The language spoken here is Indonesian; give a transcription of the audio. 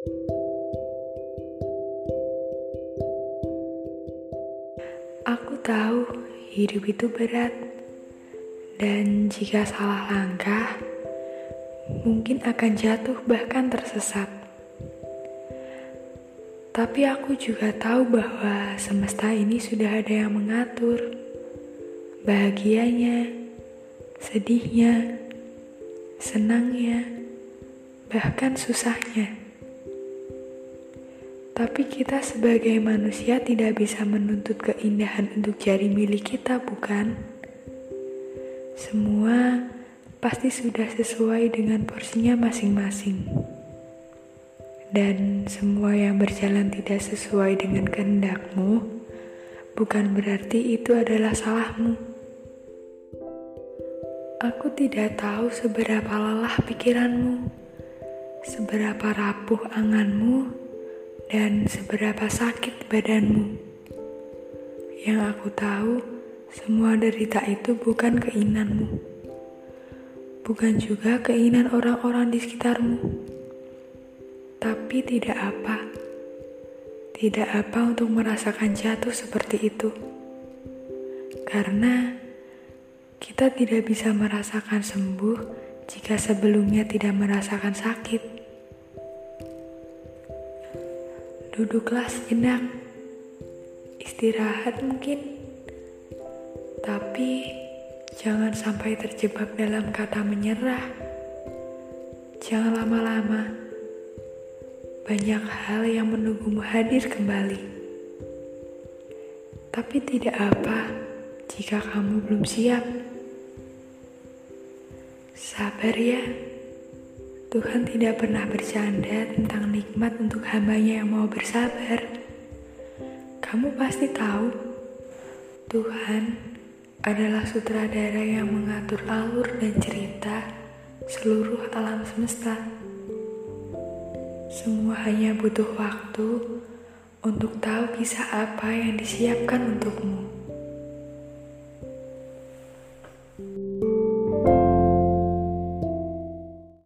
Aku tahu hidup itu berat, dan jika salah langkah, mungkin akan jatuh, bahkan tersesat. Tapi aku juga tahu bahwa semesta ini sudah ada yang mengatur bahagianya, sedihnya, senangnya, bahkan susahnya. Tapi kita sebagai manusia tidak bisa menuntut keindahan untuk jari milik kita, bukan? Semua pasti sudah sesuai dengan porsinya masing-masing. Dan semua yang berjalan tidak sesuai dengan kehendakmu, bukan berarti itu adalah salahmu. Aku tidak tahu seberapa lelah pikiranmu, seberapa rapuh anganmu, dan seberapa sakit badanmu. Yang aku tahu, semua derita itu bukan keinginanmu, bukan juga keinginan orang-orang di sekitarmu. Tapi tidak apa, tidak apa untuk merasakan jatuh seperti itu, karena kita tidak bisa merasakan sembuh jika sebelumnya tidak merasakan sakit. Duduklah sejenak, istirahat mungkin, tapi jangan sampai terjebak dalam kata menyerah. Jangan lama-lama, banyak hal yang menunggumu hadir kembali. Tapi tidak apa jika kamu belum siap. Sabar ya, Tuhan tidak pernah bercanda tentang nikmat untuk hambanya yang mau bersabar. Kamu pasti tahu, Tuhan adalah sutradara yang mengatur alur dan cerita seluruh alam semesta. Semua hanya butuh waktu untuk tahu kisah apa yang disiapkan untukmu.